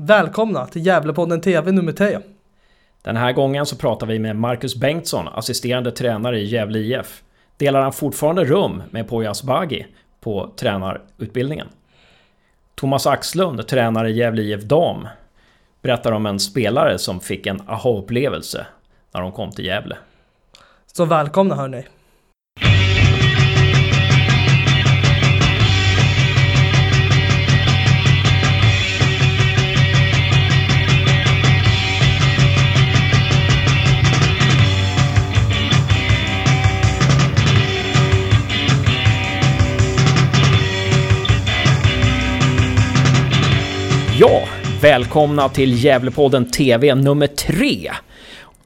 Välkomna till Gävlepodden TV nummer 3. Den här gången så pratar vi med Marcus Bengtsson, assisterande tränare i Gävle IF. Delar han fortfarande rum med Poya Asbaghi på tränarutbildningen. Thomas Axlund, tränare i Gävle IF Dam, berättar om en spelare som fick en aha-upplevelse när de kom till Gävle. Så välkomna hörni. Ja, välkomna till Gävlepodden TV nummer 3.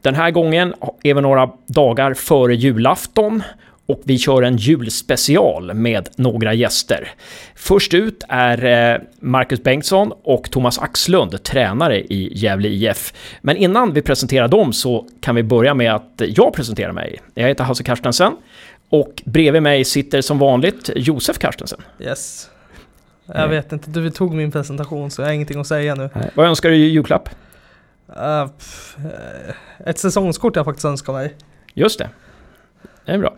Den här gången är vi några dagar före julafton och vi kör en julspecial med några gäster. Först ut är eh, Marcus Bengtsson och Thomas Axlund, tränare i Gävle IF. Men innan vi presenterar dem så kan vi börja med att jag presenterar mig. Jag heter Hasse Carstensen och bredvid mig sitter som vanligt Josef Carstensen. Yes. Jag vet inte, du tog min presentation så jag har ingenting att säga nu. Vad önskar du i julklapp? Uh, pff, ett säsongskort jag faktiskt önskar mig. Just det. Det är bra.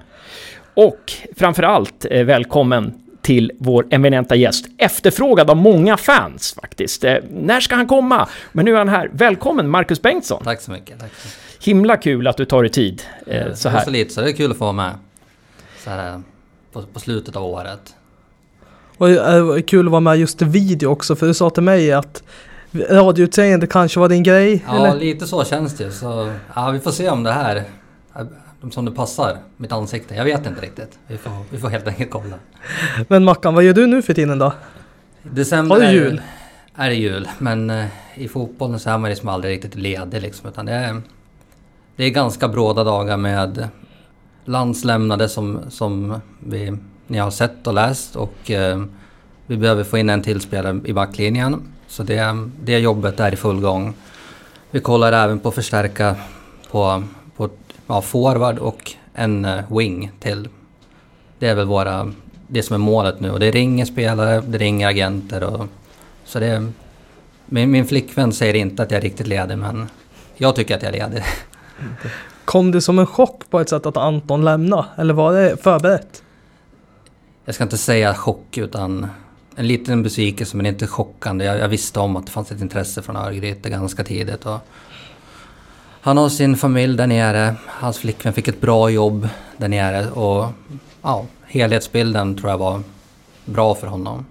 Och framförallt eh, välkommen till vår eminenta gäst. Efterfrågad av många fans faktiskt. Eh, när ska han komma? Men nu är han här. Välkommen Marcus Bengtsson. Tack så mycket. Tack så mycket. Himla kul att du tar dig tid eh, så Så här. lite, så det är kul att få vara med. Så här, på, på slutet av året. Och uh, kul att vara med just i video också för du sa till mig att radioutseende kanske var din grej. Ja, eller? lite så känns det. Så ja, vi får se om det här, som det passar mitt ansikte. Jag vet inte riktigt. Vi får, vi får helt enkelt kolla. Men Mackan, vad gör du nu för tiden då? December Har du är- jul? Är det jul, men eh, i fotbollen så är man liksom aldrig riktigt ledig liksom. Utan det är, det är ganska bråda dagar med landslämnade som, som vi, ni har sett och läst och eh, vi behöver få in en till spelare i backlinjen. Så det, det jobbet är i full gång. Vi kollar även på att förstärka på, på ja, forward och en eh, wing till. Det är väl våra, det som är målet nu och det ringer spelare, det ringer agenter och så det... Min, min flickvän säger inte att jag är riktigt ledig men jag tycker att jag är ledig. Kom det som en chock på ett sätt att Anton lämnade? Eller var det förberett? Jag ska inte säga chock utan en liten besvikelse men inte chockande. Jag, jag visste om att det fanns ett intresse från Örgryte ganska tidigt. Och han har sin familj där nere. Hans flickvän fick ett bra jobb där nere och ja, helhetsbilden tror jag var bra för honom.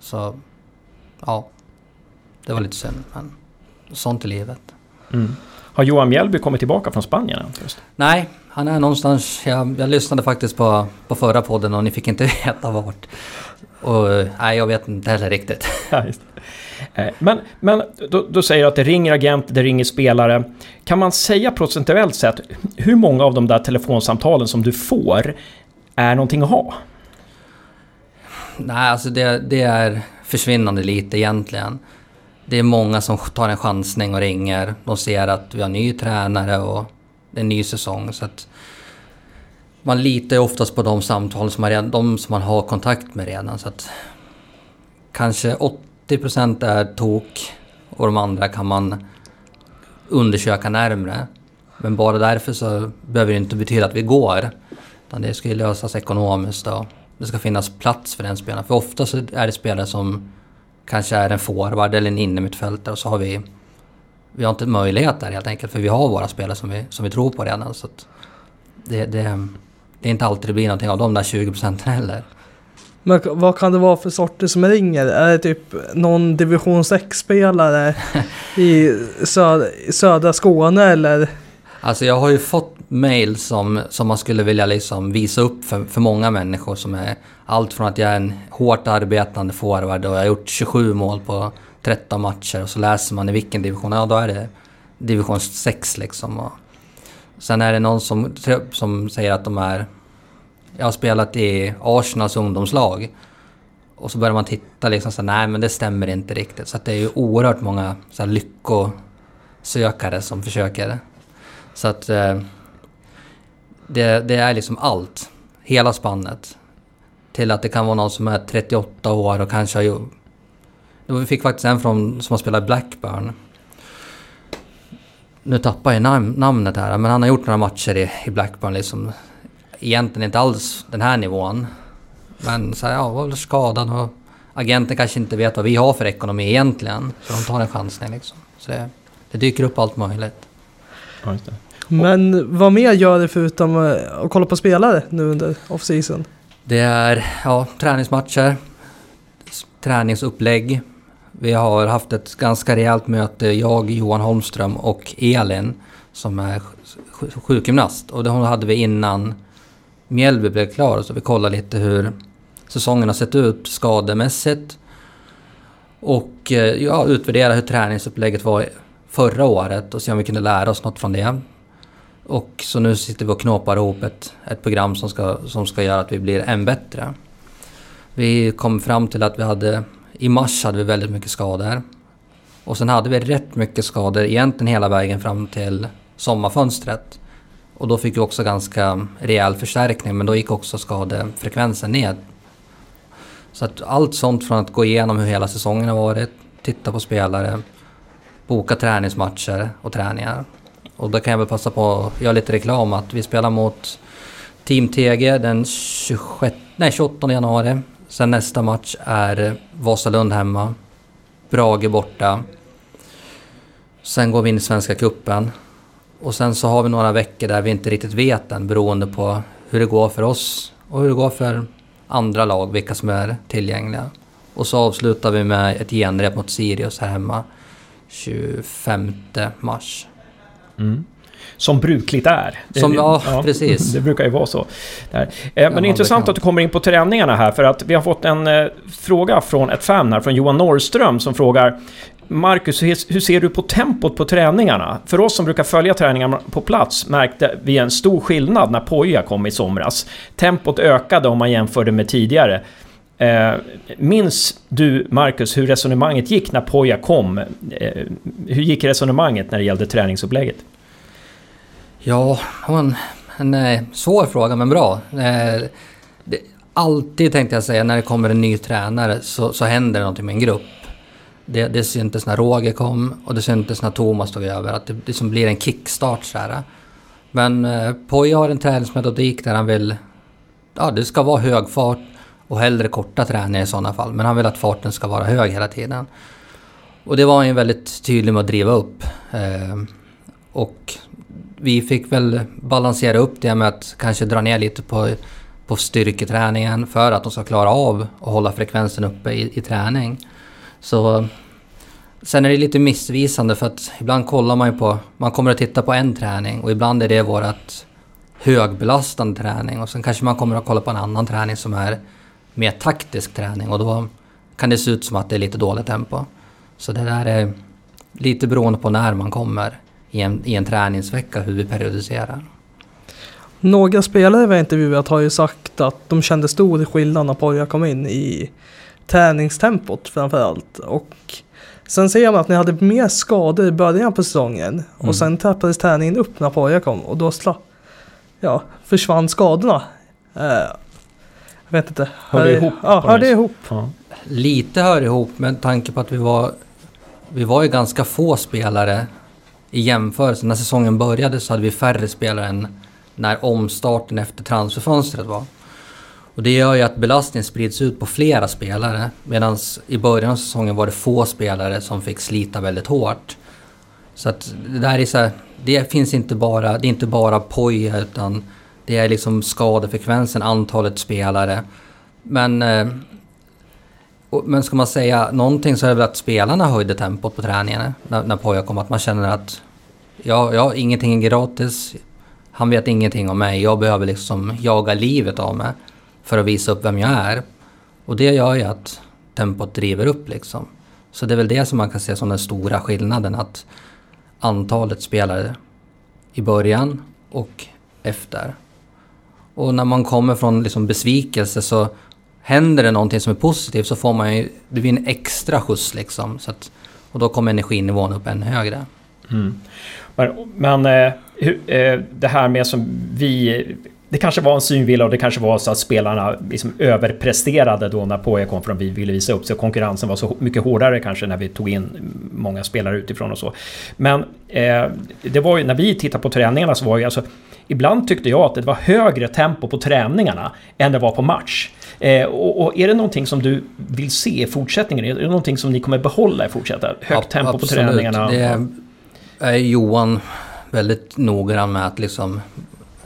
Så ja, det var lite synd men sånt är livet. Mm. Har Johan Mjällby kommit tillbaka från Spanien? Just. Nej, han är någonstans... Jag, jag lyssnade faktiskt på, på förra podden och ni fick inte veta vart. Och nej, jag vet inte heller riktigt. Ja. Eh, Men, men då, då säger du att det ringer agent, det ringer spelare. Kan man säga procentuellt sett hur många av de där telefonsamtalen som du får är någonting att ha? Nej, alltså det, det är försvinnande lite egentligen. Det är många som tar en chansning och ringer. De ser att vi har ny tränare och en ny säsong. Så att man litar ju oftast på de samtal som man, redan, de som man har kontakt med redan. Så att kanske 80% är tok och de andra kan man undersöka närmre. Men bara därför så behöver det inte betyda att vi går. Utan det ska ju lösas ekonomiskt och det ska finnas plats för den spelaren. För ofta så är det spelare som kanske är en forward eller en innermittfältare och så har vi... Vi har inte möjlighet där helt enkelt för vi har våra spelare som vi, som vi tror på redan. Så det, det, det är inte alltid det blir någonting av de där 20 procenten heller. Men vad kan det vara för sorter som ringer? Är det typ någon division 6-spelare i söd södra Skåne eller? Alltså jag har ju fått mail som, som man skulle vilja liksom visa upp för, för många människor som är allt från att jag är en hårt arbetande forward och jag har gjort 27 mål på 13 matcher och så läser man i vilken division, ja då är det division 6 liksom. Och sen är det någon som, som säger att de är... Jag har spelat i Arsenals ungdomslag. Och så börjar man titta liksom så här, nej men det stämmer inte riktigt. Så att det är ju oerhört många så här, lyckosökare som försöker. Så att eh, det, det är liksom allt. Hela spannet. Till att det kan vara någon som är 38 år och kanske har. Vi fick faktiskt en från, som har spelat Blackburn. Nu tappar jag nam namnet här, men han har gjort några matcher i, i Blackburn liksom. Egentligen inte alls den här nivån. Men så här, ja, var väl skadad och agenten kanske inte vet vad vi har för ekonomi egentligen. Så de tar en chansning liksom. Så det, det dyker upp allt möjligt. Ja, just det. Men vad mer gör du förutom eh, att kolla på spelare nu under off-season? Det är ja, träningsmatcher, träningsupplägg. Vi har haft ett ganska rejält möte, jag, Johan Holmström och Elin som är sjukgymnast. Och det hade vi innan Mjällby blev klar, så vi kollade lite hur säsongen har sett ut skademässigt. Och eh, ja, utvärdera hur träningsupplägget var förra året och se om vi kunde lära oss något från det. Och så nu sitter vi och knåpar ihop ett, ett program som ska, som ska göra att vi blir än bättre. Vi kom fram till att vi hade... I mars hade vi väldigt mycket skador. Och sen hade vi rätt mycket skador egentligen hela vägen fram till sommarfönstret. Och då fick vi också ganska rejäl förstärkning men då gick också skadefrekvensen ned. Så att allt sånt från att gå igenom hur hela säsongen har varit, titta på spelare, boka träningsmatcher och träningar. Och då kan jag väl passa på att göra lite reklam att vi spelar mot Team TG den 26, nej, 28 januari. Sen nästa match är Vasalund hemma. Brage borta. Sen går vi in i Svenska Cupen. Och sen så har vi några veckor där vi inte riktigt vet än beroende på hur det går för oss och hur det går för andra lag, vilka som är tillgängliga. Och så avslutar vi med ett genrep mot Sirius här hemma 25 mars. Mm. Som brukligt är. Det- Som- ja, precis. Det brukar ju vara så. Där. Eh, Men Ja, intressant bekant. att du kommer in på träningarna här för att vi har fått en eh, fråga från ett fan här, från Johan Norrström som frågar Marcus, hur hur ser du på tempot på träningarna? För oss som brukar följa träningarna på plats märkte vi en stor skillnad när Poja kom i somras. Tempot ökade om man jämförde med tidigare. Eh, minns du, Marcus, hur resonemanget gick när Poja kom? Eh, hur gick resonemanget när det gällde träningsupplägget? Ja, det var en, en svår fråga men bra. Eh, det, alltid tänkte jag säga när det kommer en ny tränare så, så händer det någonting med en grupp. Det, det syntes när Roger kom och det syntes när Thomas tog över att det, det som blir en kickstart så här. Men eh, Poja har en träningsmetodik där han vill... Ja, det ska vara hög fart och hellre korta träningar i sådana fall. Men han vill att farten ska vara hög hela tiden. Och det var han ju väldigt tydlig med att driva upp. Eh, och vi fick väl balansera upp det med att kanske dra ner lite på, på styrketräningen för att de ska klara av att hålla frekvensen uppe i, i träning. Så sen är det lite missvisande för att ibland kollar man ju på, man kommer att titta på en träning och ibland är det vårt högbelastande träning och sen kanske man kommer att kolla på en annan träning som är mer taktisk träning och då kan det se ut som att det är lite dåligt tempo. Så det där är lite beroende på när man kommer i en, i en träningsvecka hur vi periodiserar. Några spelare vi har intervjuat har ju sagt att de kände stor skillnad när Poja kom in i träningstempot framförallt. Och sen ser man att ni hade mer skador i början på säsongen Mm. och sen trappades träningen upp när Poja kom och då sla, ja, försvann skadorna. Eh, jag vet inte. Hör det ihop Ja, hör det ihop. Ja. Lite hör ihop med tanke på att vi var, vi var ju ganska få spelare i jämförelse. När säsongen började så hade vi färre spelare än när omstarten efter transferfönstret var. Och det gör ju att belastningen sprids ut på flera spelare. Medan i början av säsongen var det få spelare som fick slita väldigt hårt. Så att det där är så här, det finns inte bara, det är inte bara poja utan det är liksom skadefrekvensen, antalet spelare. Men eh, men ska man säga någonting så är det väl att spelarna höjde tempot på träningarna när, när Poja kom. Att man känner att ja, ja, ingenting är gratis. Han vet ingenting om mig. Jag behöver liksom jaga livet av mig för att visa upp vem jag är. Och det gör ju att tempot driver upp liksom. Så det är väl det som man kan se som den stora skillnaden. Att antalet spelare i början och efter. Och när man kommer från liksom besvikelse så händer det någonting som är positivt så får man ju, det blir en extra skjuts liksom. Så att, och då kommer energinivån upp ännu högre. Mm. Men, men eh, hur, eh, det här med som vi det kanske var en synvilla och det kanske var så att spelarna liksom överpresterade då när Poja kom från vi ville visa upp sig. Konkurrensen var så mycket hårdare kanske när vi tog in många spelare utifrån och så. Men eh, det var ju, när vi tittade på träningarna så var ju alltså Ibland tyckte jag att det var högre tempo på träningarna än det var på match. Eh, och, och, är det någonting som du vill se i fortsättningen? Är det någonting som ni kommer behålla i fortsättningen? Högt tempo Absolut. på träningarna? Det är Johan väldigt noggrann med att liksom...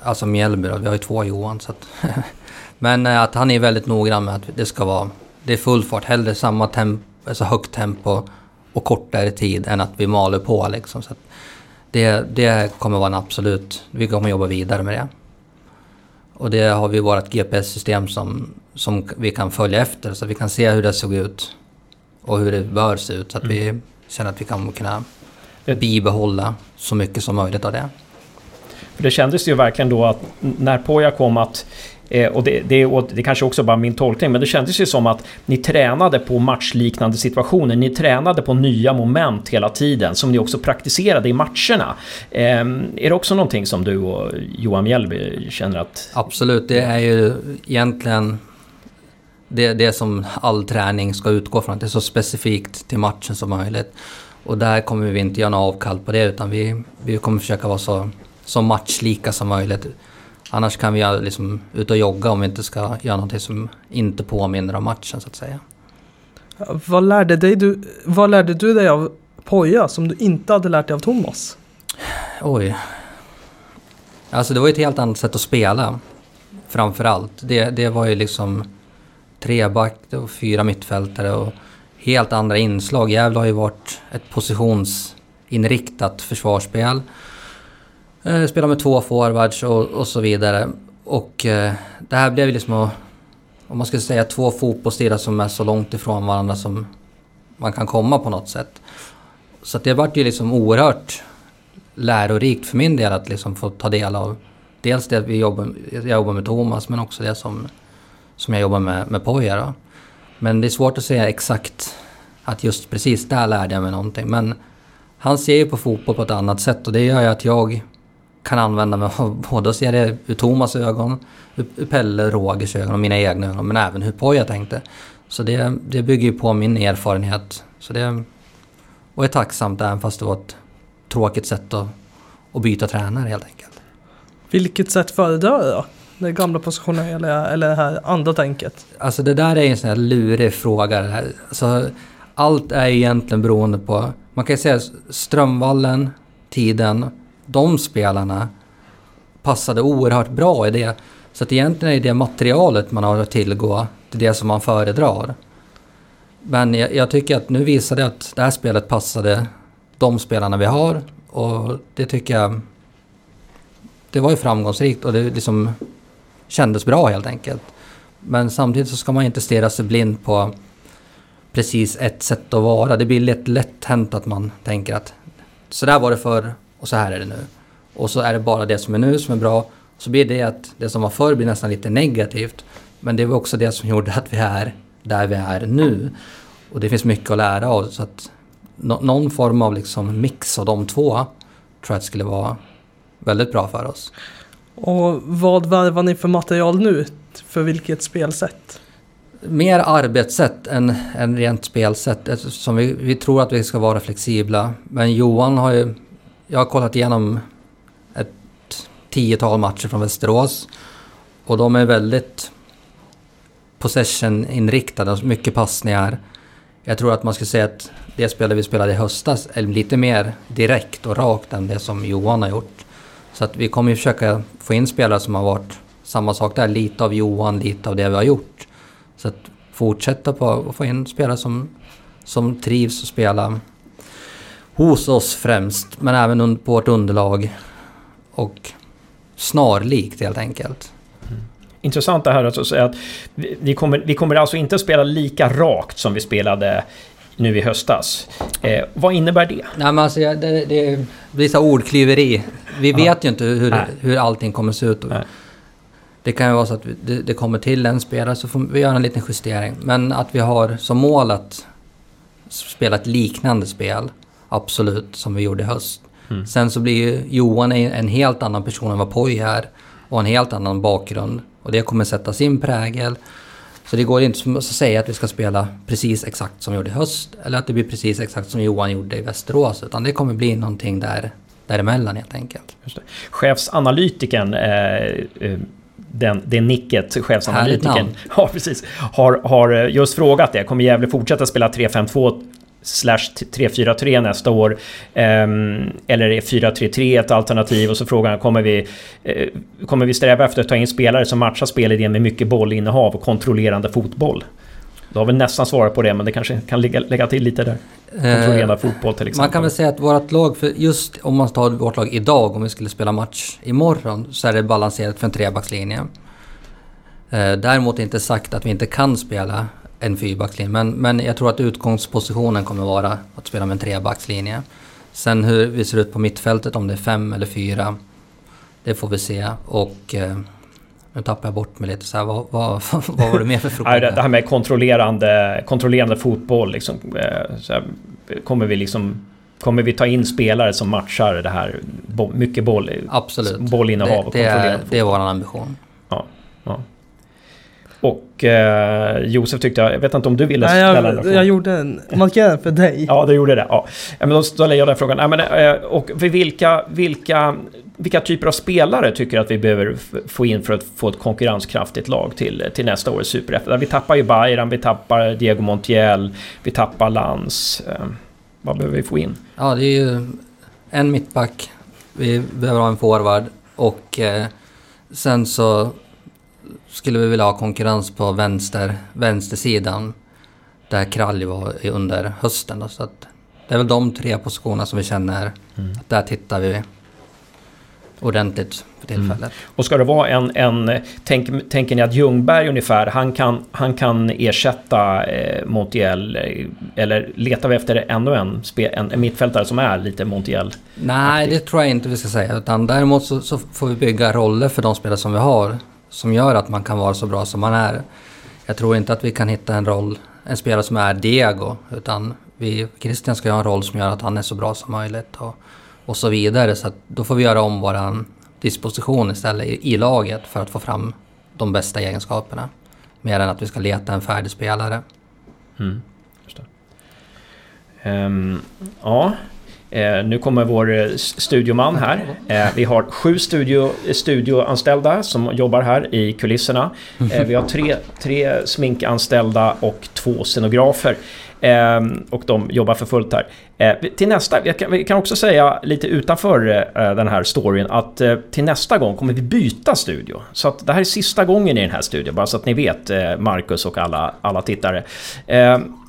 Alltså Mjällby vi har ju två Johan så att... men eh, att han är väldigt noggrann med att det ska vara... Det är full fart, hellre samma tempo, alltså högt tempo och kortare tid än att vi maler på liksom. Så det, det kommer vara en absolut... Vi kommer jobba vidare med det. Och det har vi vårt GPS-system som, som vi kan följa efter så att vi kan se hur det såg ut och hur det bör se ut så att mm. vi känner att vi kan kunna bibehålla så mycket som möjligt av det. För det kändes ju verkligen då att när Poja kom att Eh, och det, det, och det kanske också bara min tolkning, men det kändes ju som att ni tränade på matchliknande situationer. Ni tränade på nya moment hela tiden, som ni också praktiserade i matcherna. Eh, är det också någonting som du och Johan Mjällby känner att... Absolut, det är ju egentligen det, det som all träning ska utgå från. Det är så specifikt till matchen som möjligt. Och där kommer vi inte göra något avkall på det, utan vi, vi kommer försöka vara så, så matchlika som möjligt. Annars kan vi liksom ut och jogga om vi inte ska göra någonting som inte påminner om matchen så att säga. Vad lärde, dig du, vad lärde du dig av Poja som du inte hade lärt dig av Thomas? Oj. Alltså det var ju ett helt annat sätt att spela. Framförallt. Det, det var ju liksom treback och fyra mittfältare och helt andra inslag. Gävle har ju varit ett positionsinriktat försvarsspel. Eh, spelar med två forwards och, och så vidare. Och eh, det här blev liksom att, om man ska säga två fotbollsstilar som är så långt ifrån varandra som man kan komma på något sätt. Så det vart ju liksom oerhört lärorikt för min del att liksom få ta del av dels det vi jobbar, jag jobbar med Thomas men också det som, som jag jobbar med, med Poja. Men det är svårt att säga exakt att just precis där lärde jag mig någonting. Men han ser ju på fotboll på ett annat sätt och det gör ju att jag kan använda mig av både att se det ur Thomas ögon, ur Pelle Rogers ögon och mina egna ögon, men även hur Poja tänkte. Så det, det bygger ju på min erfarenhet. Så det, och är tacksamt även fast det var ett tråkigt sätt att, att byta tränare helt enkelt. Vilket sätt föredrar du då? Det gamla positionen eller, eller det här andra tänket? Alltså det där är en sån här lurig fråga. Alltså, allt är egentligen beroende på... Man kan ju säga Strömvallen, tiden de spelarna passade oerhört bra i det. Så att egentligen är det materialet man har att tillgå, det är det som man föredrar. Men jag, jag tycker att nu visade det att det här spelet passade de spelarna vi har och det tycker jag... Det var ju framgångsrikt och det liksom kändes bra helt enkelt. Men samtidigt så ska man inte stirra sig blind på precis ett sätt att vara. Det blir lätt, lätt hänt att man tänker att så där var det förr och så här är det nu. Och så är det bara det som är nu som är bra. Så blir det att det som var förr blir nästan lite negativt. Men det var också det som gjorde att vi är där vi är nu. Och det finns mycket att lära av. Så att någon form av liksom mix av de två tror jag att skulle vara väldigt bra för oss. Och vad värvar ni för material nu? För vilket spelsätt? Mer arbetssätt än, än rent spelsätt eftersom vi, vi tror att vi ska vara flexibla. Men Johan har ju jag har kollat igenom ett tiotal matcher från Västerås. Och de är väldigt possession-inriktade, alltså mycket passningar. Jag tror att man skulle säga att det spelet vi spelade i höstas är lite mer direkt och rakt än det som Johan har gjort. Så att vi kommer ju försöka få in spelare som har varit samma sak där, lite av Johan, lite av det vi har gjort. Så att fortsätta på att få in spelare som, som trivs och spela hos oss främst, men även på vårt underlag. Och snarlikt helt enkelt. Mm. Intressant det här att säga att vi kommer, vi kommer alltså inte spela lika rakt som vi spelade nu i höstas. Eh, vad innebär det? Nej, men alltså, det, det blir så ordklyveri. Vi Aha. vet ju inte hur, hur allting kommer se ut. Det kan ju vara så att det, det, kommer till en spelare så får vi göra en liten justering. Men att vi har som mål att spela ett liknande spel absolut, som vi gjorde i höst. Mm. Sen så blir ju Johan en helt annan person än vad Poj är. och en helt annan bakgrund. Och det kommer sätta sin prägel. Så det går inte att säga att vi ska spela precis exakt som vi gjorde i höst eller att det blir precis exakt som Johan gjorde i Västerås. Utan det kommer bli någonting där, däremellan helt enkelt. Just det. Chefsanalytikern eh, eh den, det nicket, chefsanalytikern, ja, precis, har, har just frågat det. Kommer Gävle fortsätta spela 3-5-2 slash 3-4-3 nästa år? Um, eller är 4-3-3 ett alternativ? Och så frågar han, kommer vi, uh, kommer vi sträva efter att ta in spelare som matchar spelidén med mycket bollinnehav och kontrollerande fotboll? Du har väl nästan svarat på det, men det kanske kan lägga, lägga till lite där. Kontrollerande uh, fotboll till exempel. Man kan väl säga att vårt lag, för just om man tar vårt lag idag, om vi skulle spela match imorgon, så är det balanserat för en trebackslinje. Uh, däremot inte sagt att vi inte kan spela en fyrbackslinje. Men, men jag tror att utgångspositionen kommer vara att spela med en trebackslinje. Sen hur vi ser ut på mittfältet, om det är fem eller fyra, det får vi se. Och eh, nu tappar jag bort mig lite. Så här, vad, vad, vad var det mer för fråga? det här med kontrollerande, kontrollerande fotboll. Liksom, eh, här, kommer vi liksom... Kommer vi ta in spelare som matchar det här mycket boll, Absolut. bollinnehav det, och det är, det är vår ambition. Ja, ja. Och eh, Josef tyckte jag, jag vet inte om du ville ställa jag, jag gjorde en markering för dig. Ja, du gjorde det. Ja. Men då ställer jag den frågan. Nej, men, eh, och vilka, vilka, vilka typer av spelare tycker du att vi behöver få in för att få ett konkurrenskraftigt lag till, till nästa års superettan? Vi tappar ju Bayern, vi tappar Diego Montiel, vi tappar Lans. Eh, vad behöver vi få in? Ja, det är ju en mittback. Vi behöver ha en forward och eh, sen så skulle vi vilja ha konkurrens på vänster, vänstersidan. Där Kralj var under hösten. Då, så att det är väl de tre positionerna som vi känner mm. att där tittar vi ordentligt för mm. tillfället. Mm. Och ska det vara en... en tänk, tänker ni att Ljungberg ungefär, han kan, han kan ersätta eh, Montiel? Eh, eller letar vi efter ännu en, en, en mittfältare som är lite Montiel? Nej, det tror jag inte vi ska säga. Utan däremot så, så får vi bygga roller för de spelare som vi har som gör att man kan vara så bra som man är. Jag tror inte att vi kan hitta en roll, en spelare som är Diego, utan vi, Christian ska ha en roll som gör att han är så bra som möjligt och, och så vidare. Så då får vi göra om vår disposition istället i, i, laget för att få fram de bästa egenskaperna. Mer än att vi ska leta en färdig spelare. Mm, um, ja, Eh, nu kommer vår eh, studioman här. Eh, vi har sju studio, studioanställda som jobbar här i kulisserna. Eh, vi har tre, tre sminkanställda och två scenografer. Eh, och de jobbar för fullt här. Eh, till nästa, vi kan, vi kan, också säga lite utanför eh, den här storyn att eh, till nästa gång kommer vi byta studio. Så att det här är sista gången i den här studion, bara så att ni vet Marcus och alla, alla tittare.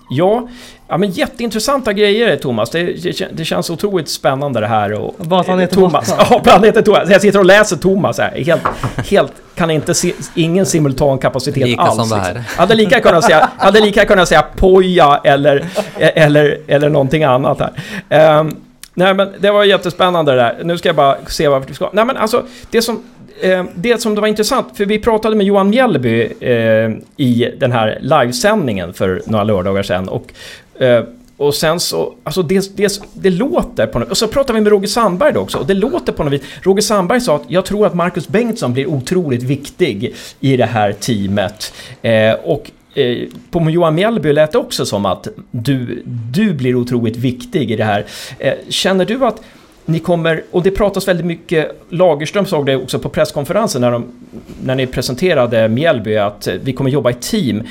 Ja, ja men jätteintressanta grejer Thomas. Det, det, det känns otroligt spännande det här. Och, Bara att han heter Thomas. Ja, han heter Thomas. Jag sitter och läser Thomas här. Helt, helt kan inte se, ingen simultan kapacitet lika alls. Som det här. Liksom. Hade lika kunnat säga, hade lika kunnat säga poja eller, eller, eller någonting annat här. Um, nej men det var jättespännande det där. Nu ska jag bara se vad vi ska... Nej men alltså, det som eh, Eh, det som det var intressant, för vi pratade med Johan Mjällby eh, i den här livesändningen för några lördagar sedan. Och, eh, och sen så, alltså det, det, det låter på något Och så pratade vi med Roger Sandberg då också, och det låter på något vis. Roger Sandberg sa att jag tror att Marcus Bengtsson blir otroligt viktig i det här teamet. Eh, och eh, på Johan Mjällby lät det också som att du, du blir otroligt viktig i det här. Eh, känner du att ni kommer, och det pratas väldigt mycket, Lagerström såg det också på presskonferensen när, de, när ni presenterade Mjällby, att eh, vi kommer jobba i team.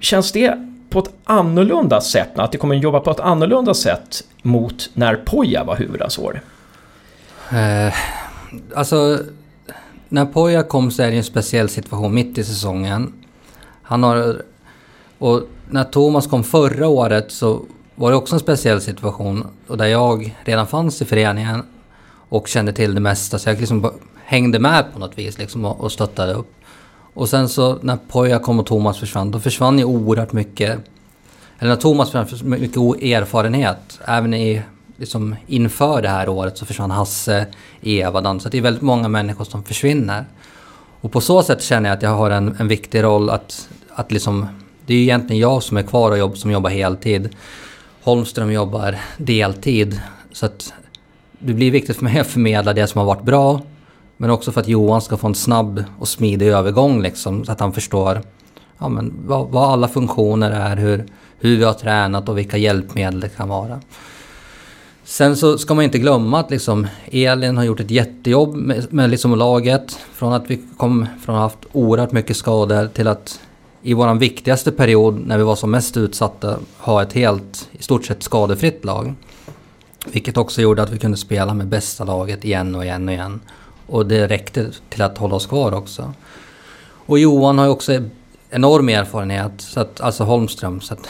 Känns det på ett annorlunda sätt, att det kommer jobba på ett annorlunda sätt mot när Poja var huvudansvarig? Eh, alltså, när Poja kom så är det en speciell situation mitt i säsongen. Han har... Och när Thomas kom förra året så var det också en speciell situation och där jag redan fanns i föreningen och kände till det mesta. Så jag liksom hängde med på något vis liksom och, stöttade upp. Och sen så när Poja kom och Thomas försvann, då försvann ju oerhört mycket. Eller när Thomas försvann, mycket erfarenhet. Även i, liksom inför det här året så försvann Hasse, Eva, Dan. Så det är väldigt många människor som försvinner. Och på så sätt känner jag att jag har en, en viktig roll att, att liksom... Det är ju egentligen jag som är kvar och jobb, som jobbar heltid. Holmström jobbar deltid. Så att det blir viktigt för mig att förmedla det som har varit bra Men också för att Johan ska få en snabb och smidig övergång liksom, så att han förstår ja, men vad, vad alla funktioner är, hur, hur vi har tränat och vilka hjälpmedel det kan vara. Sen så ska man inte glömma att liksom Elin har gjort ett jättejobb med, med liksom laget. Från att vi kom från att ha haft oerhört mycket skador till att i vår viktigaste period när vi var som mest utsatta ha ett helt, i stort sett skadefritt lag. Vilket också gjorde att vi kunde spela med bästa laget igen och igen och igen. Och det räckte till att hålla oss kvar också. Och Johan har ju också enorm erfarenhet, så att, alltså Holmström, så att,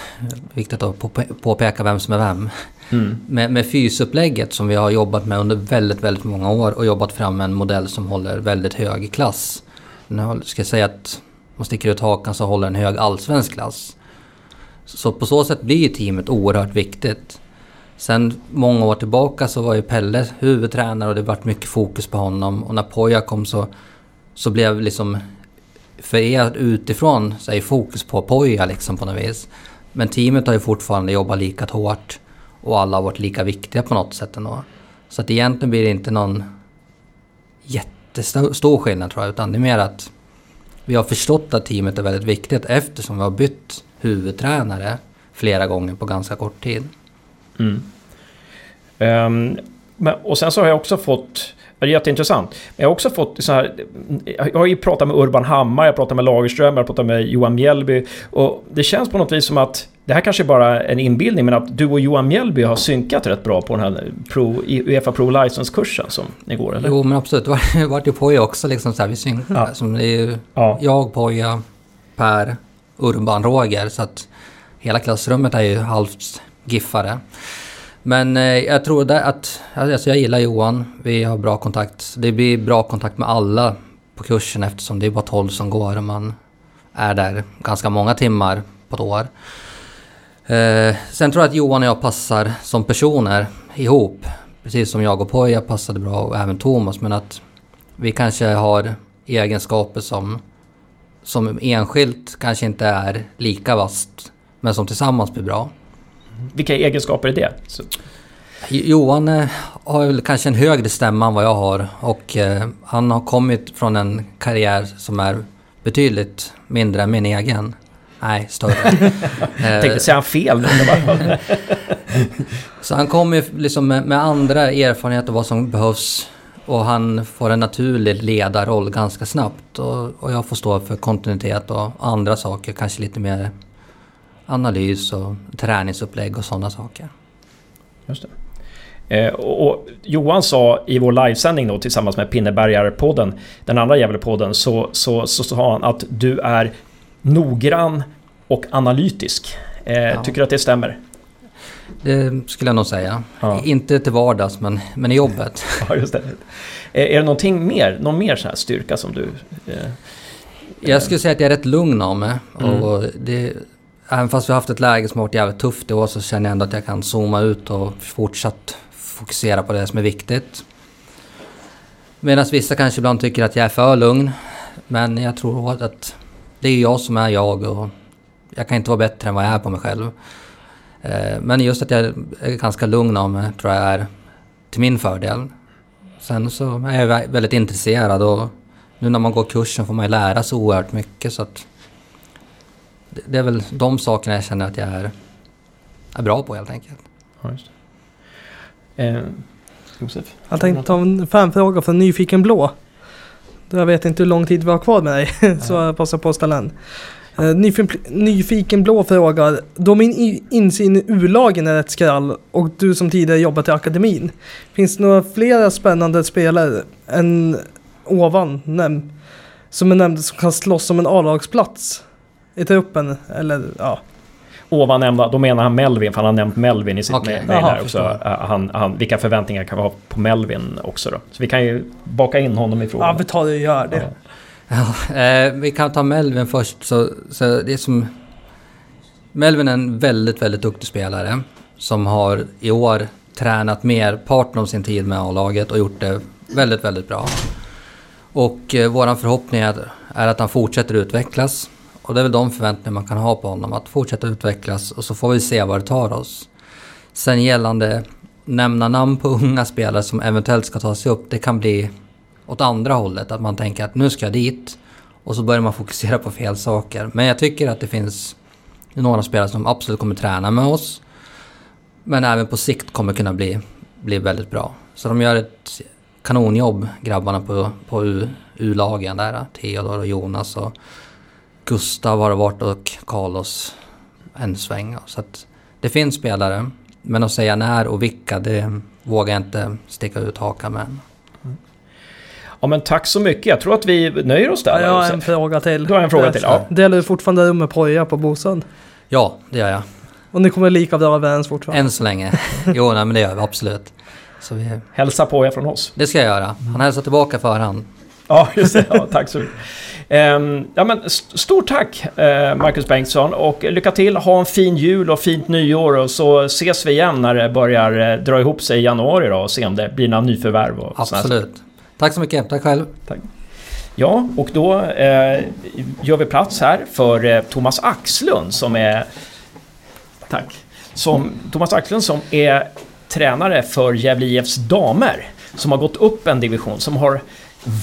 viktigt att påpeka vem som är vem. Mm. Med, med fysupplägget som vi har jobbat med under väldigt, väldigt många år och jobbat fram en modell som håller väldigt hög klass. Nu ska jag säga att man sticker ut hakan så håller en hög allsvensk klass. Så på så sätt blir teamet oerhört viktigt. Sen många år tillbaka så var ju Pelle huvudtränare och det varit mycket fokus på honom. Och när Poja kom så, så blev liksom för er utifrån så är fokus på Poja liksom på något vis. Men teamet har ju fortfarande jobbat lika hårt och alla har varit lika viktiga på något sätt ändå. Så att egentligen blir det inte någon jättestor skillnad tror jag, utan det är mer att vi har förstått att teamet är väldigt viktigt eftersom vi har bytt huvudtränare flera gånger på ganska kort tid. Mm. Um, men, och sen så har jag också fått det är jätteintressant. Men jag har också fått så här... Jag har ju pratat med Urban Hammar, jag har pratat med Lagerström, jag har pratat med Johan Mjällby. Och det känns på något vis som att... Det här kanske bara är en inbildning, men att du och Johan Mjällby har synkat rätt bra på den här Pro, Uefa Pro License-kursen som ni går, eller? Jo, men absolut. Det vart ju Poja också liksom så här, vi synkar. Ja. Som det är ju ja. jag, Poja, Per, Urban, Roger. Så att hela klassrummet är ju halvt giffare. Men eh, jag tror att, alltså jag gillar Johan, vi har bra kontakt. Det blir bra kontakt med alla på kursen eftersom det är bara 12 som går och man är där ganska många timmar på ett år. Eh, sen tror jag att Johan och jag passar som personer ihop. Precis som jag och Poja passade bra och även Thomas. Men att vi kanske har egenskaper som, som enskilt kanske inte är lika vast. Men som tillsammans blir bra. Vilka egenskaper är det? Så. Johan eh, har väl kanske en högre stämma än vad jag har och eh, han har kommit från en karriär som är betydligt mindre än min egen. Nej, större. Jag tänkte säga han fel. så han kommer liksom med, med andra erfarenheter av vad som behövs och han får en naturlig ledarroll ganska snabbt och, och jag får stå för kontinuitet och andra saker, kanske lite mer analys och träningsupplägg och sådana saker. Just det. Eh, och Johan sa i vår livesändning då tillsammans med Pinnebergarpodden, den andra Gävlepodden, så, så, så sa han att du är noggrann och analytisk. Eh, ja. Tycker du att det stämmer? Det skulle jag nog säga. Ja. Inte till vardags, men, men i jobbet. Ja, just det. Eh, är det någonting mer, någon mer sån här styrka som du... Eh, jag skulle säga att jag är rätt lugn av mig. Mm. Och det, även fast vi har haft ett läge som har varit jävligt tufft i år så känner jag ändå att jag kan zooma ut och fortsatt fokusera på det som är viktigt. Medan vissa kanske ibland tycker att jag är för lugn. Men jag tror att det är jag som är jag och jag kan inte vara bättre än vad jag är på mig själv. Eh, men just att jag är ganska lugn av mig tror jag är till min fördel. Sen så är jag väldigt intresserad och nu när man går kursen får man ju lära sig oerhört mycket så att det är väl de sakerna jag känner att jag är, är bra på helt enkelt. Ja, just eh, Josef? Jag tänkte ta en fanfråga från Nyfiken Blå. Jag vet inte hur lång tid vi har kvar med dig, så jag passar på att ställa en. Eh, nyfiken, Blå frågar, då min insyn i U-lagen är rätt skrall och du som tidigare jobbat i akademin. Finns det några flera spännande spelare än ovan näm som är nämnd som kan slåss om en A-lagsplats? i truppen. Eller ja. Ovan nämnda, då menar han Melvin, för han har nämnt Melvin i sitt okay. mejl här också. Uh, han, han, vilka förväntningar kan vi ha på Melvin också då? Så vi kan ju baka in honom i frågan. Ja, vi tar det och gör det. Ja. eh, vi kan ta Melvin först. Så, så det är som... Melvin är en väldigt, väldigt duktig spelare som har i år tränat mer parten av sin tid med A-laget och gjort det väldigt, väldigt bra. Och eh, våran förhoppning är, är att han fortsätter utvecklas. Och det är väl de förväntningar man kan ha på honom, att fortsätta utvecklas och så får vi se var det tar oss. Sen gällande nämna namn på unga spelare som eventuellt ska ta sig upp, det kan bli åt andra hållet. Att man tänker att nu ska jag dit och så börjar man fokusera på fel saker. Men jag tycker att det finns några spelare som absolut kommer träna med oss. Men även på sikt kommer kunna bli, bli väldigt bra. Så de gör ett kanonjobb, grabbarna på, på U-lagen där. Theodor och Jonas och Gustav har varit och Carlos en sväng. Så att det finns spelare. Men att säga när och vilka, det vågar jag inte sticka ut hakan med. Ja men tack så mycket. Jag tror att vi nöjer oss där. Ja, jag har en fråga till. Du har en fråga till, ja. Delar du fortfarande rum med Poja på Bosön? Ja, det gör jag. Och ni kommer lika bra överens fortfarande? Än så länge. Jo, nej, men det gör vi absolut. Så vi... Hälsa på er från oss. Det ska jag göra. Han hälsar tillbaka för han. Ja, just det. Ja, tack så mycket. Um, ja, men st stort tack uh, Marcus Bengtsson och lycka till. Ha en fin jul och fint nyår och så ses vi igen när det börjar uh, dra ihop sig i januari då och se om det blir några nyförvärv. Och Absolut. Tack så mycket. Tack själv. Tack. Ja, och då uh, gör vi plats här för Thomas Axlund som är... Tack. Som, Thomas Axlund som är tränare för Gävle IFs damer. Som har gått upp en division, som har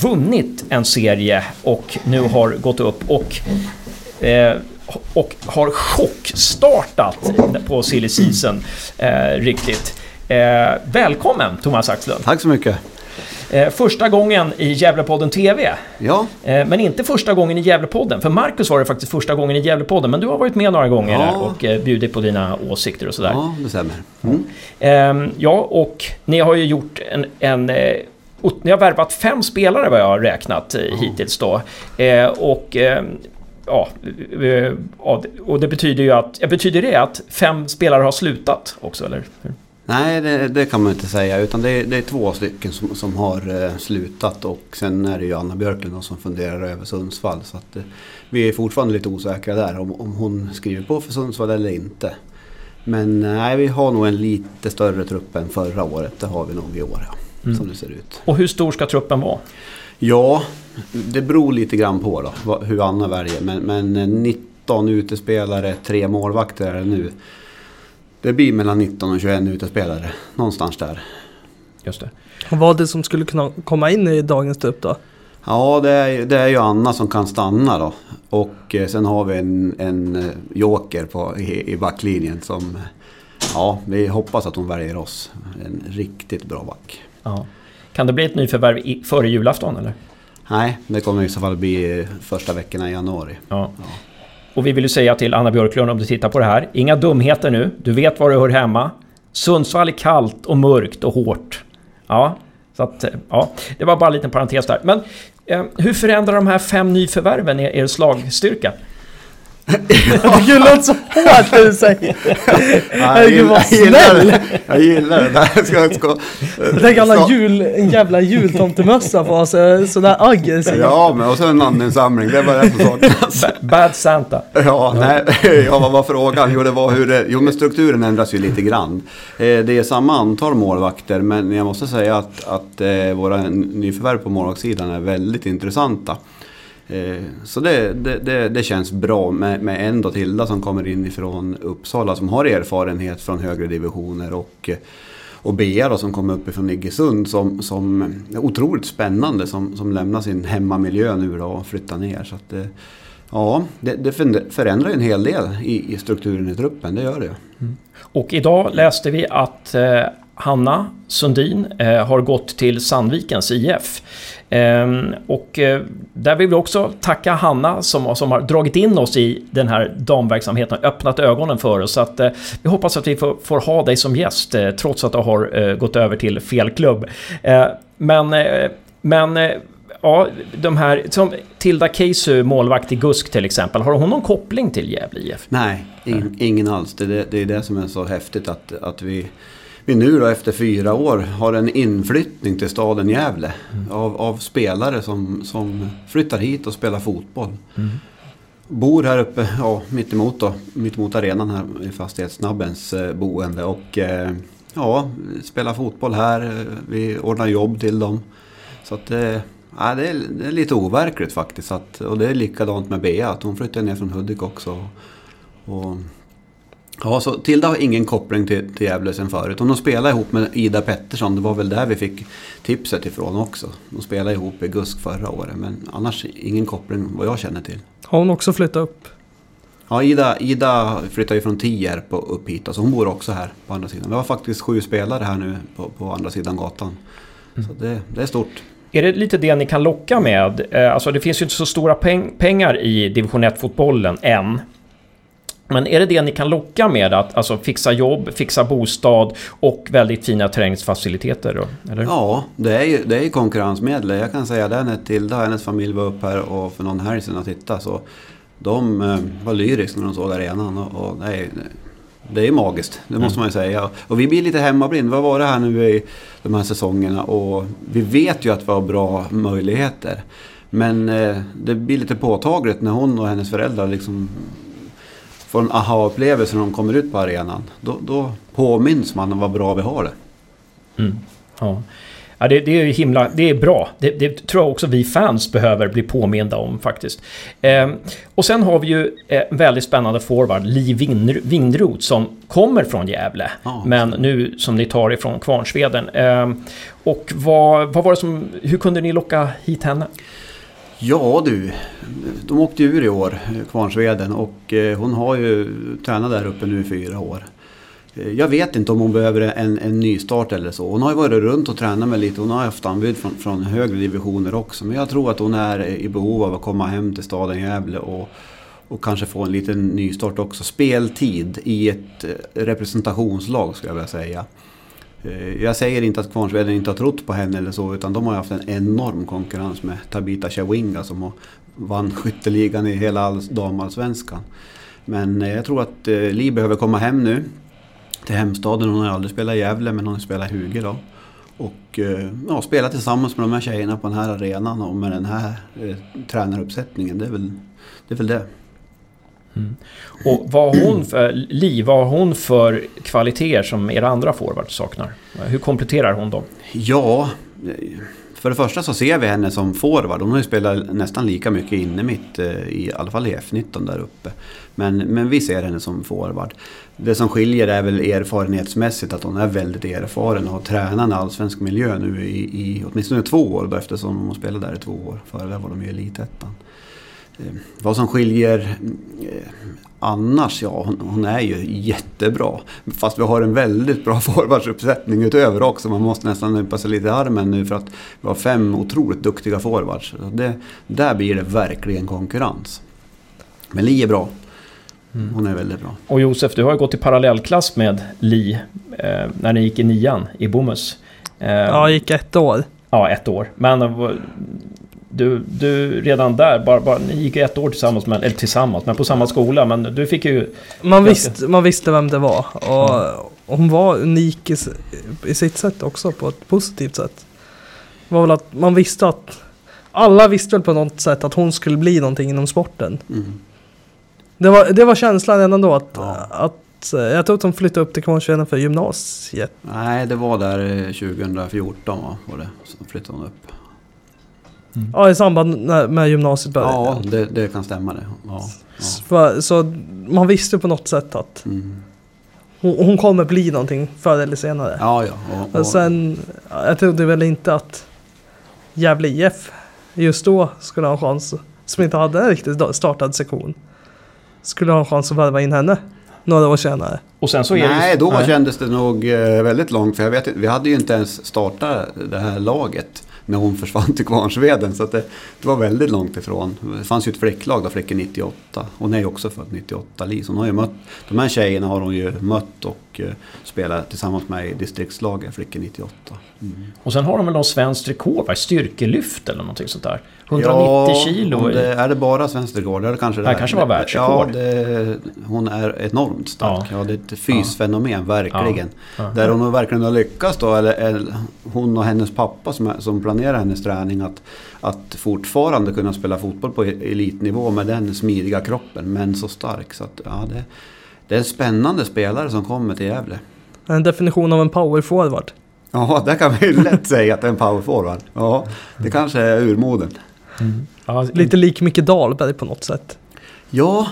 vunnit en serie och nu har gått upp och, eh, och har chockstartat på silly season eh, riktigt. Eh, välkommen Thomas Axlund! Tack så mycket! Eh, första gången i Gävlepodden TV. Ja. Eh, men inte första gången i Gävlepodden. För Marcus var det faktiskt första gången i Gävlepodden. Men du har varit med några gånger ja. och eh, bjudit på dina åsikter och sådär. Ja, det stämmer. Mm. Ehm, ja, och ni har ju gjort en, en ni har värvat fem spelare vad jag har räknat mm. hittills då. Eh, och eh, ja, och det betyder ju att... Betyder det att fem spelare har slutat också, eller? Nej, det, det, kan man inte säga. Utan det är, det är två stycken som, som har eh, slutat och sen är det ju Anna Björklund som funderar över Sundsvall. Så att, eh, vi är fortfarande lite osäkra där om, om hon skriver på för Sundsvall eller inte. Men nej, vi har nog en lite större trupp än förra året. Det har vi nog i år. Ja mm. som det ser ut. Och hur stor ska truppen vara? Ja, det beror lite grann på då, hur Anna väljer. Men, men 19 utespelare, tre målvakter är det nu. Det blir mellan 19 och 21 utespelare, någonstans där. Just det. Och vad är det som skulle kunna komma in i dagens trupp då? Ja, det är, det är ju Anna som kan stanna då. Och eh, sen har vi en, en eh, joker på, i, i backlinjen som... Ja, vi hoppas att hon väljer oss. En riktigt bra back. Ja. Kan det bli ett nyförvärv i, före julafton eller? Nej, det kommer i så fall bli första veckorna i januari. Ja. ja. Och vi vill ju säga till Anna Björklund om du tittar på det här. Inga dumheter nu. Du vet var du hör hemma. Sundsvall är kallt och mörkt och hårt. Ja, så att, ja, det var bara en liten parentes där. Men eh, hur förändrar de här fem nyförvärven er, er slagstyrka? Det låter så hårt du säger. Herregud vad snäll. Jag gillar det. där. ska, ska, Tänk alla jul, en jävla jultomtemössa på sig. Sådär aggressiv. Ja, men och så en namninsamling. Det var det som saknas. Bad Santa. Ja, nej. Ja, vad var frågan? Jo, det var hur det, jo, men strukturen ändras ju lite grann. Eh, det är samma antal målvakter, men jag måste säga att, att eh, våra nyförvärv på målvaktssidan är väldigt intressanta. Eh, så det, det, det, känns bra med, med en Tilda som kommer in ifrån Uppsala som har erfarenhet från högre divisioner och, och Bea då, som kommer uppifrån Iggesund som, som är otroligt spännande som, som lämnar sin hemmamiljö nu då och flyttar ner. Så att, eh, ja, det, det förändrar en hel del i, i strukturen i truppen, det gör det. Mm. Och idag läste vi att eh, Hanna Sundin eh, har gått till Sandvikens IF. Ehm, och eh, där vill vi också tacka Hanna som, som har dragit in oss i den här damverksamheten och öppnat ögonen för oss. Så att, eh, vi hoppas att vi får, får ha dig som gäst eh, trots att du har gått över till fel klubb. men, men ja, de här, som Tilda Keisu, målvakt i GUSK till exempel, har hon någon koppling till Gävle IF? Nej, in, ingen alls. Det, det är det som är så häftigt att, att vi vi nu då efter fyra år har en inflyttning till staden Gävle mm. av, av, spelare som, som flyttar hit och spelar fotboll. Mm. Bor här uppe, ja, mittemot, då, mittemot arenan här i Fastighetssnabbens eh, boende och eh, ja, spelar fotboll här. Vi ordnar jobb till dem. Så att, eh, ja, det, är, det är lite overkligt faktiskt. Att, och det är likadant med Bea, att hon flyttade ner från Hudik också. Och, Ja, så Tilda har ingen koppling till, till Gävle sen förut. Och de spelar ihop med Ida Pettersson. Det var väl där vi fick tipset ifrån också. De spelade ihop i GUSK förra året. Men annars ingen koppling vad jag känner till. Har hon också flyttat upp? Ja, Ida, Ida flyttade ju från Tierp och upp hit. Så hon bor också här på andra sidan. Vi har faktiskt sju spelare här nu på, på andra sidan gatan. Så det, det är stort. Är det lite det ni kan locka med? Eh, Alltså det finns ju inte så stora peng pengar i division 1-fotbollen än. Men är det det ni kan locka med? Att alltså, fixa jobb, fixa bostad och väldigt fina träningsfaciliteter? Då, eller? Ja, det är ju, det är ju konkurrensmedel. Jag kan säga det när Tilda och hennes familj var upp här och för någon helg sedan och tittade. Så de eh, var lyriska när de såg arenan. Och, och det, är, det är magiskt, det måste man ju säga. Och vi blir lite hemmablind. Vi har varit här nu i de här säsongerna och vi vet ju att vi har bra möjligheter. Men eh, det blir lite påtagligt när hon och hennes föräldrar liksom får en aha-upplevelse när de kommer ut på arenan. Då, då påminns man om vad bra vi har det. Mm. Ja. Ja, det, det är ju himla, det är bra. Det, det tror jag också vi fans behöver bli påminda om faktiskt. Eh, och sen har vi ju eh, en väldigt spännande forward, Li Vindroth, som kommer från Gävle. Ja. Men nu som ni tar ifrån Kvarnsveden. Eh, och vad, vad var det som, hur kunde ni locka hit henne? Ja du, de åkte ur i år, Kvarnsveden, och eh, hon har ju tränat där uppe nu i fyra år. Eh, jag vet inte om hon behöver en, en nystart eller så. Hon har ju varit runt och tränat med lite. Hon har haft anbud från, från högre divisioner också. Men jag tror att hon är i behov av att komma hem till staden Gävle och, och kanske få en liten nystart också. Speltid i ett eh, representationslag skulle jag vilja säga. Eh, jag säger inte att Kvarnsveden inte har trott på henne eller så utan de har haft en enorm konkurrens med Tabita Chawinga som har vann skytteligan i hela damallsvenskan. Men eh, jag tror att eh, Li behöver komma hem nu till hemstaden. Hon har aldrig spelat i Gävle men hon har spelat i Huge då. Och ja, spela tillsammans med de här tjejerna på den här arenan och med den här eh, tränaruppsättningen. Det är väl det. Är väl det. Mm. Och vad har hon för, Li, vad har hon för kvaliteter som era andra forwards saknar? Hur kompletterar hon dem? Ja, för det första så ser vi henne som forward. Hon har ju spelat nästan lika mycket inne mitt, eh, i alla fall i F19 där uppe. Men, men vi ser henne som forward. Det som skiljer är väl erfarenhetsmässigt att hon är väldigt erfaren och har tränat en allsvensk miljö nu i, i åtminstone två år då, eftersom hon spelade där i två år. Före det var de i elitettan. Eh, vad som skiljer eh, annars, ja hon, hon är ju jättebra. Fast vi har en väldigt bra forwardsuppsättning utöver också. Man måste nästan nypa sig lite i armen nu för att vi har fem otroligt duktiga forwards. Så Det, där blir det verkligen konkurrens. Men Li är bra. Hon är väldigt bra. Och Josef, du har ju gått i parallellklass med Li eh, när ni gick i nian i Bomhus. Eh, Ja, jag gick ett år. ja, ett år. Men eh, du, du redan där, bara, bara, ni gick ett år tillsammans, men, eller tillsammans, men på samma skola. Men du fick ju... Man, visste, man visste vem det var. Och och hon var unik i, i sitt sätt också, på ett positivt sätt. Det var väl att man visste att... Alla visste väl på något sätt att hon skulle bli någonting inom sporten. Mm. Det var, det var känslan redan då att... Ja. att eh, jag tror att hon flyttade upp till Kvarnsveden för gymnasiet. Nej, det var där eh, 2014 va? Var det, så flyttade hon upp. Ja, i samband med gymnasiet började. Ja, det, det kan stämma det. Ja, ja. Så man visste på något sätt att Mm. hon, hon kommer bli någonting förr eller senare. ja, ja. Och, och, sen, jag trodde väl inte att Gävle IF just då skulle ha en chans, som inte hade en riktigt startad sektion, skulle ha en chans att värva in henne några år senare. Och sen så är det Nej, ju, då Nej. kändes det nog eh, väldigt långt. För jag vet, inte- vi hade ju inte ens startat det här laget när hon försvann till Kvarnsveden. Så att det, det var väldigt långt ifrån. Det fanns ju ett flicklag då, Flickor 98. Hon är ju också född 98, Lis. Hon har ju mött, de här tjejerna har hon ju mött och eh, spelat tillsammans med i distriktslaget Flickor 98. Mm. Och sen har de väl någon svenskt rekord, styrkelyft eller någonting sånt där. 190 kilo. om i- Det, är det bara svensk rekord? Eller kanske det Det kanske var världsrekord. Ja, det, hon är enormt stark. Ja. Ja. det är ett fysfenomen, verkligen. Ja. Där hon verkligen har lyckats då, eller, eller hon och hennes pappa som, som planerar hennes träning, att, att fortfarande kunna spela fotboll på e- elitnivå med den smidiga kroppen, men så stark. Så att, ja, det, det är en spännande spelare som kommer till Gävle. En definition av en powerforward. Ja, där kan vi ju lätt säga att det är en powerforward. Ja, det kanske är urmoden. Ja, Lite lik Micke Dahlberg på något sätt. Ja,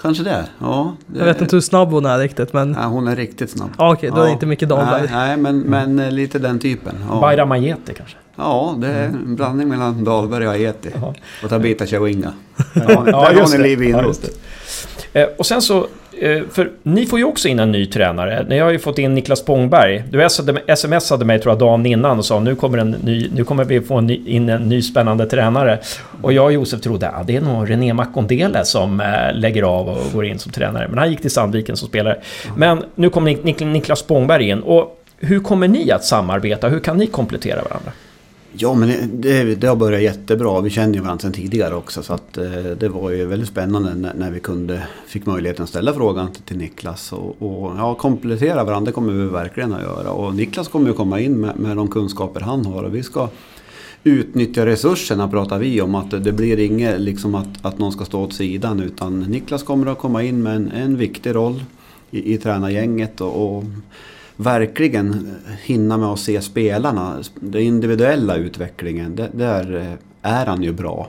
Kanske det, ja. Det, Jag vet inte hur snabb hon är riktigt men... Ja, hon är riktigt snabb. Ja, okej, då är det inte Micke Dahlberg. Nej, nej men, men eh, lite den typen. Ja, Bayram Ajeti kanske? ja det är en blandning mellan Dahlberg och Aeti. Ja. Och Tabita Chawinga. Ja, där har just ni det. Liv Ja, Inroth. just det. Eh, Och sen så, Eh, för ni får ju också in en ny tränare. Ni har ju fått in Niklas Spångberg. Du smsade mig tror jag dagen innan och sa nu kommer, en ny, nu kommer vi få en ny, in en ny spännande tränare. Och jag och Josef trodde att det är nog René Makondele som eh, lägger av och går in som tränare. Men han gick till Sandviken som spelare. Men nu kommer Niklas Spångberg in. Och hur kommer ni att samarbeta? Hur kan ni komplettera varandra? Ja, men det, det, har börjat jättebra. Vi känner ju varandra sedan tidigare också. Så att, eh, det var ju väldigt spännande när, när vi kunde, fick möjligheten att ställa frågan till, till Niklas. Och, och ja, komplettera varandra det kommer vi verkligen att göra. Och Niklas kommer ju komma in med, med de kunskaper han har. Och vi ska utnyttja resurserna pratar vi om. Att det blir inget liksom att, att någon ska stå åt sidan. Utan Niklas kommer att komma in med en, en viktig roll i, i tränargänget. och, och verkligen hinna med att se spelarna. Den individuella utvecklingen, det- där eh, är han ju bra.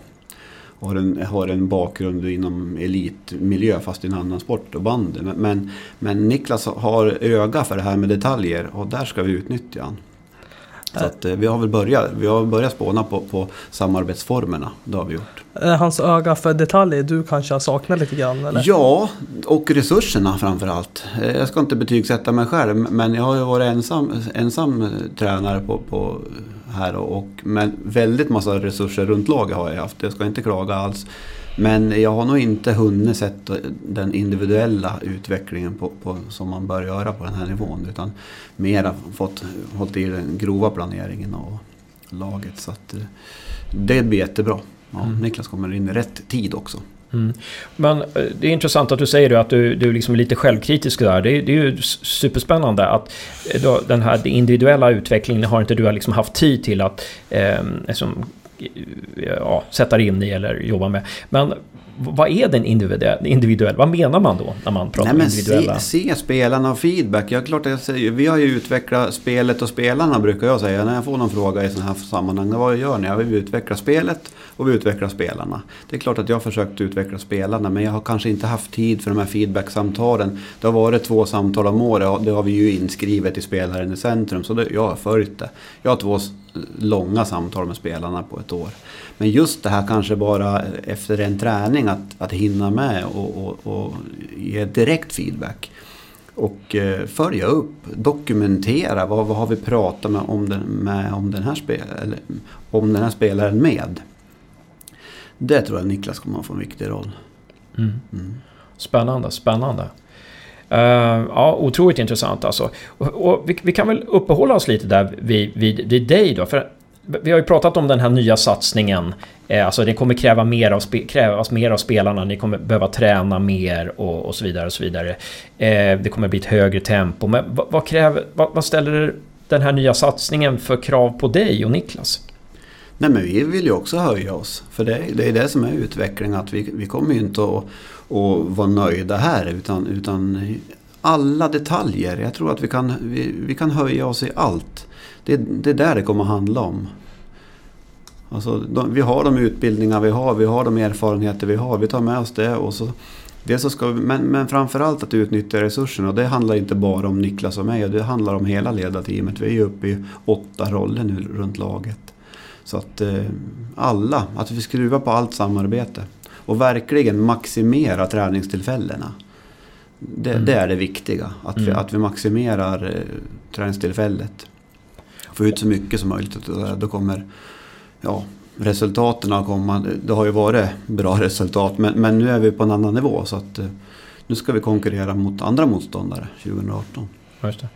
Har en, har en bakgrund inom elitmiljö fast i en annan sport och bandy. Men, men, Niklas har öga för det här med detaljer och där ska vi utnyttja honom. Så att, eh, vi har väl börjat, vi har börjat spåna på, på samarbetsformerna. Det har vi gjort. Är Hans öga för detaljer du kanske har saknat lite grann eller? Ja, och resurserna framför allt. Eh, Jag ska inte betygsätta mig själv, men jag har ju varit ensam, ensam eh, tränare på, på här och men väldigt massa resurser runt laget har jag haft. Jag ska inte klaga alls. Men jag har nog inte hunnit sett den individuella utvecklingen på, på, som man bör göra på den här nivån. Utan mera fått hållit i den grova planeringen och laget. Så att, eh, det blir jättebra. Ja, Niklas kommer in i rätt tid också. Mm. Men eh, det är intressant att du säger att du, du liksom är lite självkritisk där. Det, är- det är ju superspännande att eh, den här individuella utvecklingen har inte du liksom haft tid till att eh, liksom, ja, sätta dig in i eller jobba med. Men vad är den individuell, individuell? Vad menar man då när man pratar Nej, men individuella? se, se spelarna och feedback. Ja, klart jag säger, vi har ju utvecklat spelet och spelarna brukar jag säga när jag får någon fråga i sådana här sammanhang. Vad gör ni? Ja, vi utvecklar spelet och vi utvecklar spelarna. Det är klart att jag har försökt utveckla spelarna men jag har kanske inte haft tid för de här feedbacksamtalen. Det har varit två samtal om året och det har vi ju inskrivet i Spelaren i centrum så det, jag har följt det. Jag har två långa samtal med spelarna på ett år. Men just det här kanske bara efter en träning att, att hinna med och, och, och ge direkt feedback. Och eh, följa upp, dokumentera vad, vad har vi pratat med om den, med, om, den här spel, eller, om den här spelaren med. Det tror jag Niklas kommer att få en viktig roll. Mm. Mm. Spännande, spännande. Eh, ja, otroligt intressant alltså. Och, och vi, vi kan väl uppehålla oss lite där vid, vid, vid dig då. För vi har ju pratat om den här nya satsningen. Eh, alltså det kommer kräva mer av spe, krävas mer av spelarna. Ni kommer behöva träna mer och, och så vidare. Och så vidare. Eh, det kommer bli ett högre tempo. Men vad, vad, kräver, vad, vad ställer den här nya satsningen för krav på dig och Niklas? Nej men vi vill ju också höja oss. För det, det är det som är utveckling. Att vi, vi kommer ju inte att, och vara nöjda här. Utan, utan alla detaljer. Jag tror att vi kan, vi, vi kan höja oss i allt. Det, det är där det kommer att handla om. Alltså, de, vi har de utbildningar vi har. Vi har de erfarenheter vi har. Vi tar med oss det. Och så, det så ska vi, men, men framförallt att utnyttja resurserna. Och det handlar inte bara om Niklas och mig. Det handlar om hela ledarteamet. Vi är ju uppe i åtta roller nu runt laget. Så att eh, alla, att vi skruvar på allt samarbete. Och verkligen maximera träningstillfällena. Det, Mm. det är det viktiga. Att, vi, Mm. att vi maximerar eh, träningstillfället. Få ut så mycket som möjligt. Då- kommer ja, resultaten att komma. Det har ju varit bra resultat men, men nu är vi på en annan nivå. Så att, eh, nu ska vi konkurrera mot andra motståndare 2018. Just det.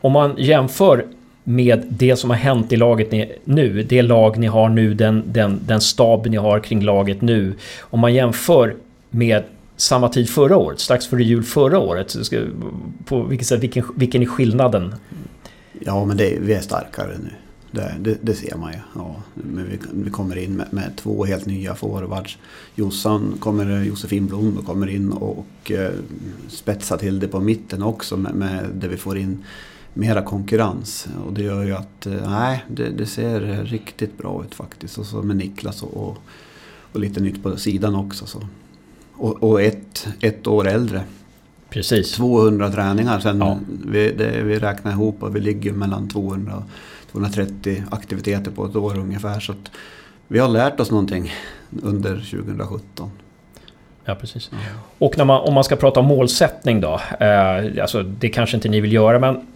Om man jämför med det som har hänt i laget ni, nu, det lag ni har nu, den, den, den stab ni har kring laget nu. Om man jämför med samma tid förra året, strax före jul förra året. på vilket sätt, vilken, vilken är skillnaden? Ja, men det, vi är starkare nu. Det, det, det ser man ju. Ja, men vi, vi kommer in med, med två helt nya forwards. Jossan kommer, Josefin Blom kommer in och, och eh, spetsar till det på mitten också med, med det vi får in mera konkurrens. Och det gör ju att eh, nej, det, det ser riktigt bra ut faktiskt. Och så med Niklas och, och, lite nytt på sidan också. Så. och, och ett, ett år äldre. Precis. 200 träningar sen Ja. vi, det, vi räknar ihop och vi ligger mellan 200 och 230 aktiviteter på ett år ungefär. Så vi har lärt oss någonting under 2017. Ja, precis. Och man, om man ska prata om målsättning då. Eh, alltså det kanske inte ni vill göra, men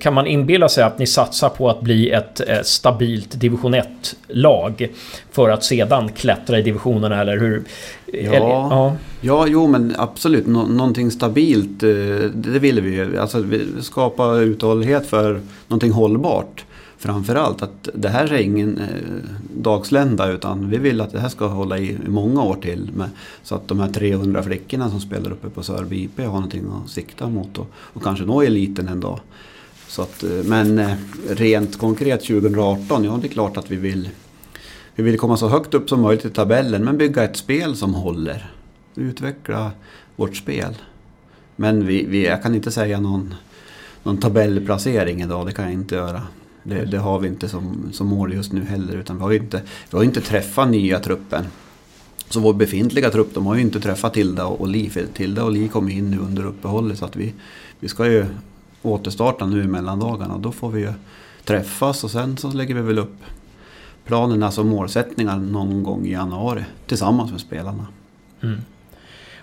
kan man inbilla sig att ni satsar på att bli ett eh, stabilt division 1-lag för att sedan klättra i divisionerna eller hur? Eller, ja. Ja, jo men absolut. Nå någonting stabilt, eh, det vill vi ju. Alltså vi skapa uthållighet för någonting hållbart. Framförallt att det här är ingen eh, dagslända utan vi vill att det här ska hålla i i många år till. Med, så att de här 300 flickorna som spelar uppe på Sörby IP har någonting att sikta mot och, och kanske nå eliten en dag. Så att, eh, men eh, rent konkret 2018, ja det är klart att vi vill vi vill komma så högt upp som möjligt i tabellen men bygga ett spel som håller. Utveckla vårt spel. Men vi, vi, jag kan inte säga någon, någon tabellplacering idag, det kan jag inte göra. Det, det har vi inte som, som mål just nu heller utan vi har ju inte, vi har inte träffat nya truppen. Så vår befintliga trupp, de har ju inte träffat Tilda och Li. Tilda och Li kom in nu under uppehållet så att vi, vi ska ju återstarta nu i mellandagarna. Då får vi ju träffas och sen så lägger vi väl upp planen, alltså målsättningar någon gång i januari tillsammans med spelarna. Mm.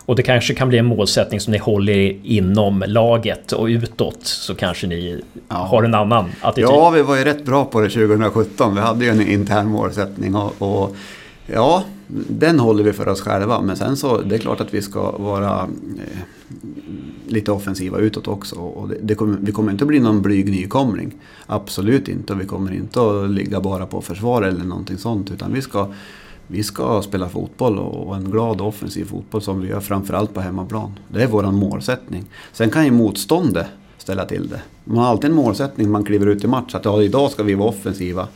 Och det kanske kan bli en målsättning som ni håller inom laget och utåt så kanske ni Ja. har en annan attityd. Ja, vi var ju rätt bra på det 2017. Vi hade ju en intern målsättning och, och ja, den håller vi för oss själva. Men sen så, det är klart att vi ska vara eh, lite offensiva utåt också. Och det, det kommer, vi kommer inte att bli någon blyg nykomling. Absolut inte. Och vi kommer inte att ligga bara på försvar eller någonting sånt. Utan vi ska, vi ska spela fotboll och, och en glad offensiv fotboll som vi gör framförallt på hemmaplan. Det är vår målsättning. Sen kan ju motståndet ställa till det. Man har alltid en målsättning när man kliver ut i match. Att ja, idag ska vi vara offensiva.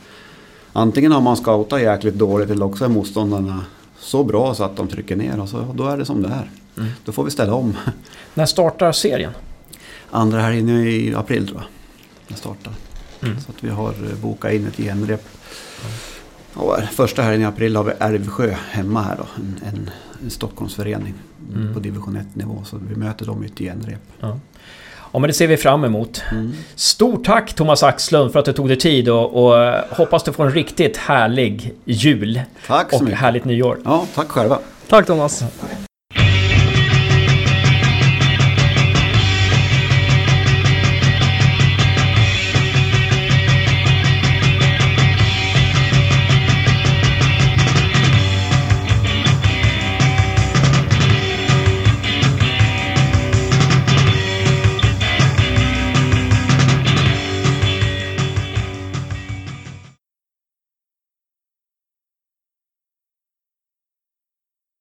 Antingen har man scoutat jäkligt dåligt eller också är motståndarna så bra så att de trycker ner och så, då är det som det är. Mm. Då får vi ställa om. När startar serien? Andra helgen i april tror jag. Den startar. Mm. Så att vi har eh, bokat in ett genrep. Och första helgen i april har vi Älvsjö hemma här då. En, en, en Stockholmsförening Mm. på division 1 nivå. Så vi möter dem i ett genrep. Ja. Ja, men det ser vi fram emot. Mm. Stort tack Thomas Axlund för att du tog dig tid och, och hoppas du får en riktigt härlig jul Tack så och mycket. härligt nyår. Ja, tack själva. Tack Thomas!